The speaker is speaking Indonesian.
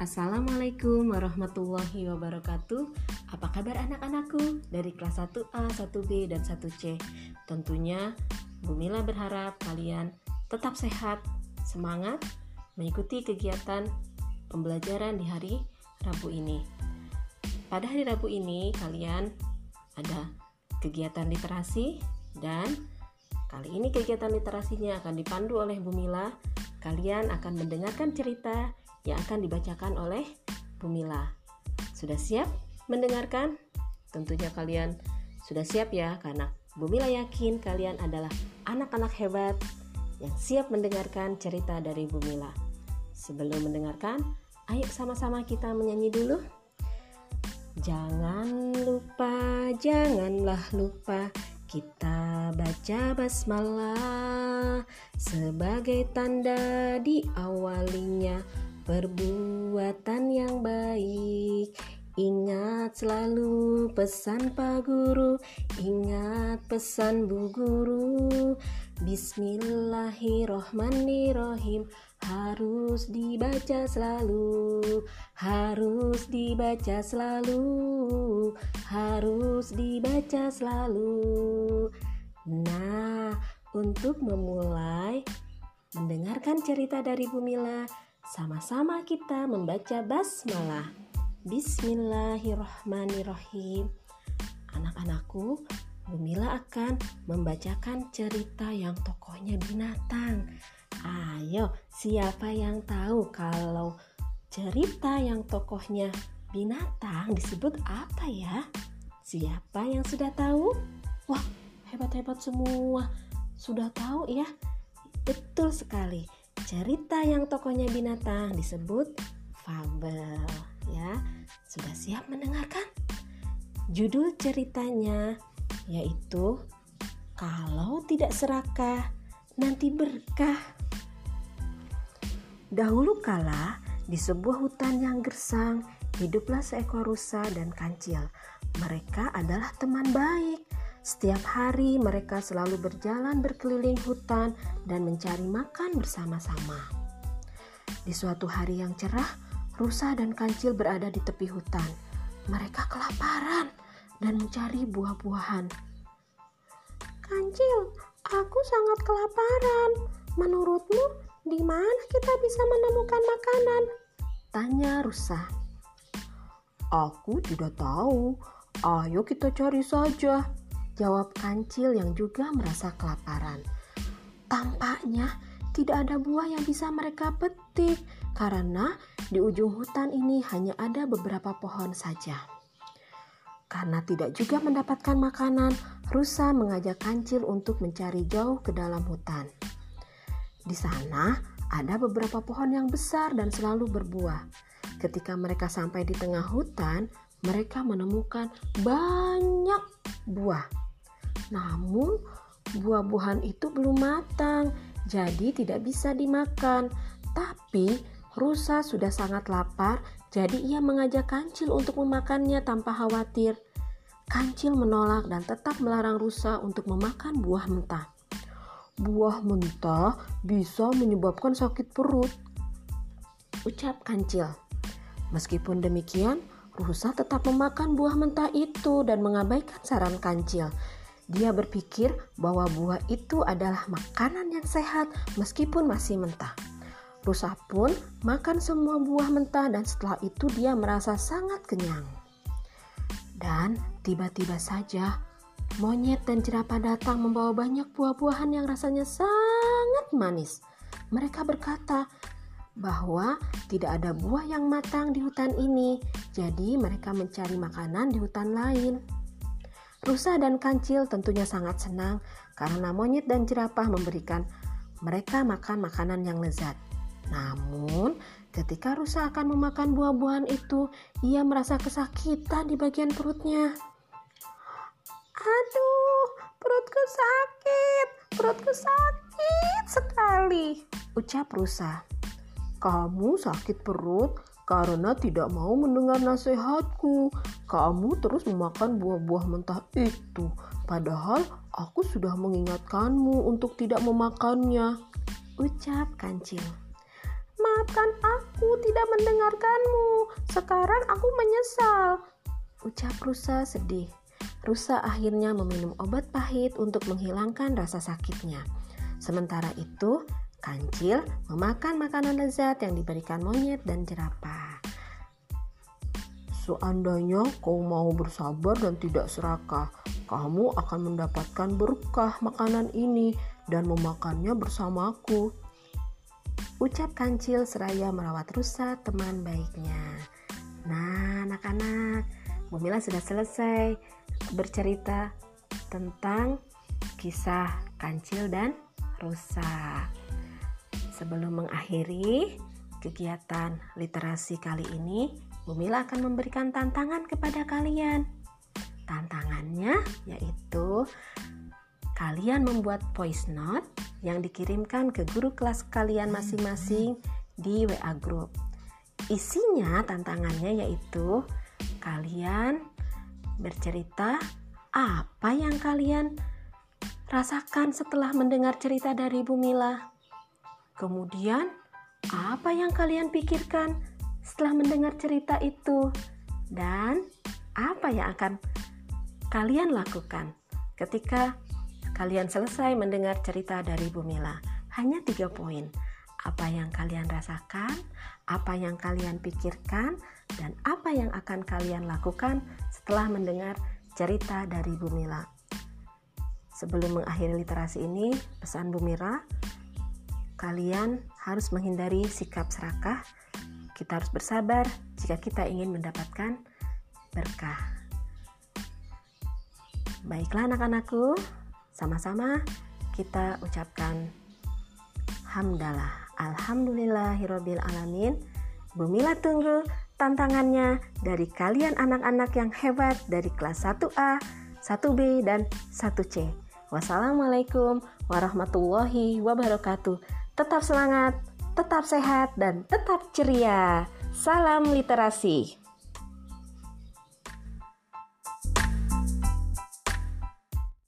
Assalamualaikum warahmatullahi wabarakatuh. Apa kabar anak-anakku? Dari kelas 1A, 1B, dan 1C Tentunya Bu Mila berharap kalian tetap sehat, semangat mengikuti kegiatan pembelajaran di hari Rabu ini. Pada hari Rabu ini kalian ada kegiatan literasi dan kali ini kegiatan literasinya akan dipandu oleh Bu Mila Kalian akan mendengarkan cerita yang akan dibacakan oleh Bumila. Sudah siap mendengarkan? Tentunya kalian sudah siap ya karena Bumila yakin kalian adalah anak-anak hebat yang siap mendengarkan cerita dari Bumila. Sebelum mendengarkan, ayo sama-sama kita menyanyi dulu. Jangan lupa, janganlah lupa kita baca basmalah sebagai tanda diawalinya perbuatan yang baik. Ingat selalu pesan Pak Guru, ingat pesan Bu Guru. Bismillahirrohmanirrohim harus dibaca selalu, harus dibaca selalu, harus dibaca selalu. Nah, untuk memulai mendengarkan cerita dari Bumila, sama-sama kita membaca basmalah. Bismillahirrahmanirrahim. Anak-anakku, Bumila akan membacakan cerita yang tokohnya binatang. Ayo, siapa yang tahu kalau cerita yang tokohnya binatang disebut apa ya? Siapa yang sudah tahu? Wah, hebat-hebat semua. Sudah tahu ya? Betul sekali cerita yang tokohnya binatang disebut fabel ya. Sudah siap mendengarkan? Judul ceritanya yaitu Kalau tidak serakah nanti berkah. Dahulu kala di sebuah hutan yang gersang hiduplah seekor rusa dan kancil. Mereka adalah teman baik. Setiap hari mereka selalu berjalan berkeliling hutan dan mencari makan bersama-sama. Di suatu hari yang cerah, rusa dan kancil berada di tepi hutan. Mereka kelaparan dan mencari buah-buahan. Kancil, aku sangat kelaparan. Menurutmu, di mana kita bisa menemukan makanan? Tanya rusa. Aku tidak tahu. Ayo kita cari saja, jawab kancil yang juga merasa kelaparan. Tampaknya tidak ada buah yang bisa mereka petik karena di ujung hutan ini hanya ada beberapa pohon saja. Karena tidak juga mendapatkan makanan, rusa mengajak kancil untuk mencari jauh ke dalam hutan. Di sana ada beberapa pohon yang besar dan selalu berbuah. Ketika mereka sampai di tengah hutan, mereka menemukan banyak buah. Namun, buah-buahan itu belum matang, jadi tidak bisa dimakan. Tapi, rusa sudah sangat lapar, jadi ia mengajak kancil untuk memakannya tanpa khawatir. Kancil menolak dan tetap melarang rusa untuk memakan buah mentah. Buah mentah bisa menyebabkan sakit perut, ucap kancil. Meskipun demikian, rusa tetap memakan buah mentah itu dan mengabaikan saran kancil. Dia berpikir bahwa buah itu adalah makanan yang sehat meskipun masih mentah. Rusa pun makan semua buah mentah dan setelah itu dia merasa sangat kenyang. Dan tiba-tiba saja monyet dan jerapah datang membawa banyak buah-buahan yang rasanya sangat manis. Mereka berkata bahwa tidak ada buah yang matang di hutan ini, jadi mereka mencari makanan di hutan lain. Rusa dan kancil tentunya sangat senang karena monyet dan jerapah memberikan mereka makan makanan yang lezat. Namun, ketika rusa akan memakan buah-buahan itu, ia merasa kesakitan di bagian perutnya. Aduh, perutku sakit, perutku sakit sekali, ucap rusa. Kamu sakit perut karena tidak mau mendengar nasihatku. Kamu terus memakan buah-buah mentah itu, padahal aku sudah mengingatkanmu untuk tidak memakannya. Ucap kancil. Maafkan aku tidak mendengarkanmu. Sekarang aku menyesal. Ucap Rusa sedih. Rusa akhirnya meminum obat pahit untuk menghilangkan rasa sakitnya. Sementara itu, Kancil memakan makanan lezat yang diberikan monyet dan jerapah. Seandainya kau mau bersabar dan tidak serakah, kamu akan mendapatkan berkah makanan ini dan memakannya bersamaku. Ucap kancil seraya merawat rusa teman baiknya. Nah, anak-anak, Bumila sudah selesai bercerita tentang kisah kancil dan rusa. Sebelum mengakhiri kegiatan literasi kali ini, Bumila akan memberikan tantangan kepada kalian. Tantangannya yaitu kalian membuat voice note yang dikirimkan ke guru kelas kalian masing-masing di WA group. Isinya tantangannya yaitu kalian bercerita apa yang kalian rasakan setelah mendengar cerita dari Bumila. Kemudian, apa yang kalian pikirkan setelah mendengar cerita itu? Dan apa yang akan kalian lakukan ketika kalian selesai mendengar cerita dari Bumila? Hanya tiga poin. Apa yang kalian rasakan, apa yang kalian pikirkan, dan apa yang akan kalian lakukan setelah mendengar cerita dari Bumila. Sebelum mengakhiri literasi ini, pesan Bumira, kalian harus menghindari sikap serakah. Kita harus bersabar jika kita ingin mendapatkan berkah. Baiklah anak-anakku, sama-sama kita ucapkan hamdalah. Alhamdulillahirabbil alamin. Bumila tunggu tantangannya dari kalian anak-anak yang hebat dari kelas 1A, 1B dan 1C. Wassalamualaikum warahmatullahi wabarakatuh. Tetap semangat, tetap sehat, dan tetap ceria. Salam literasi.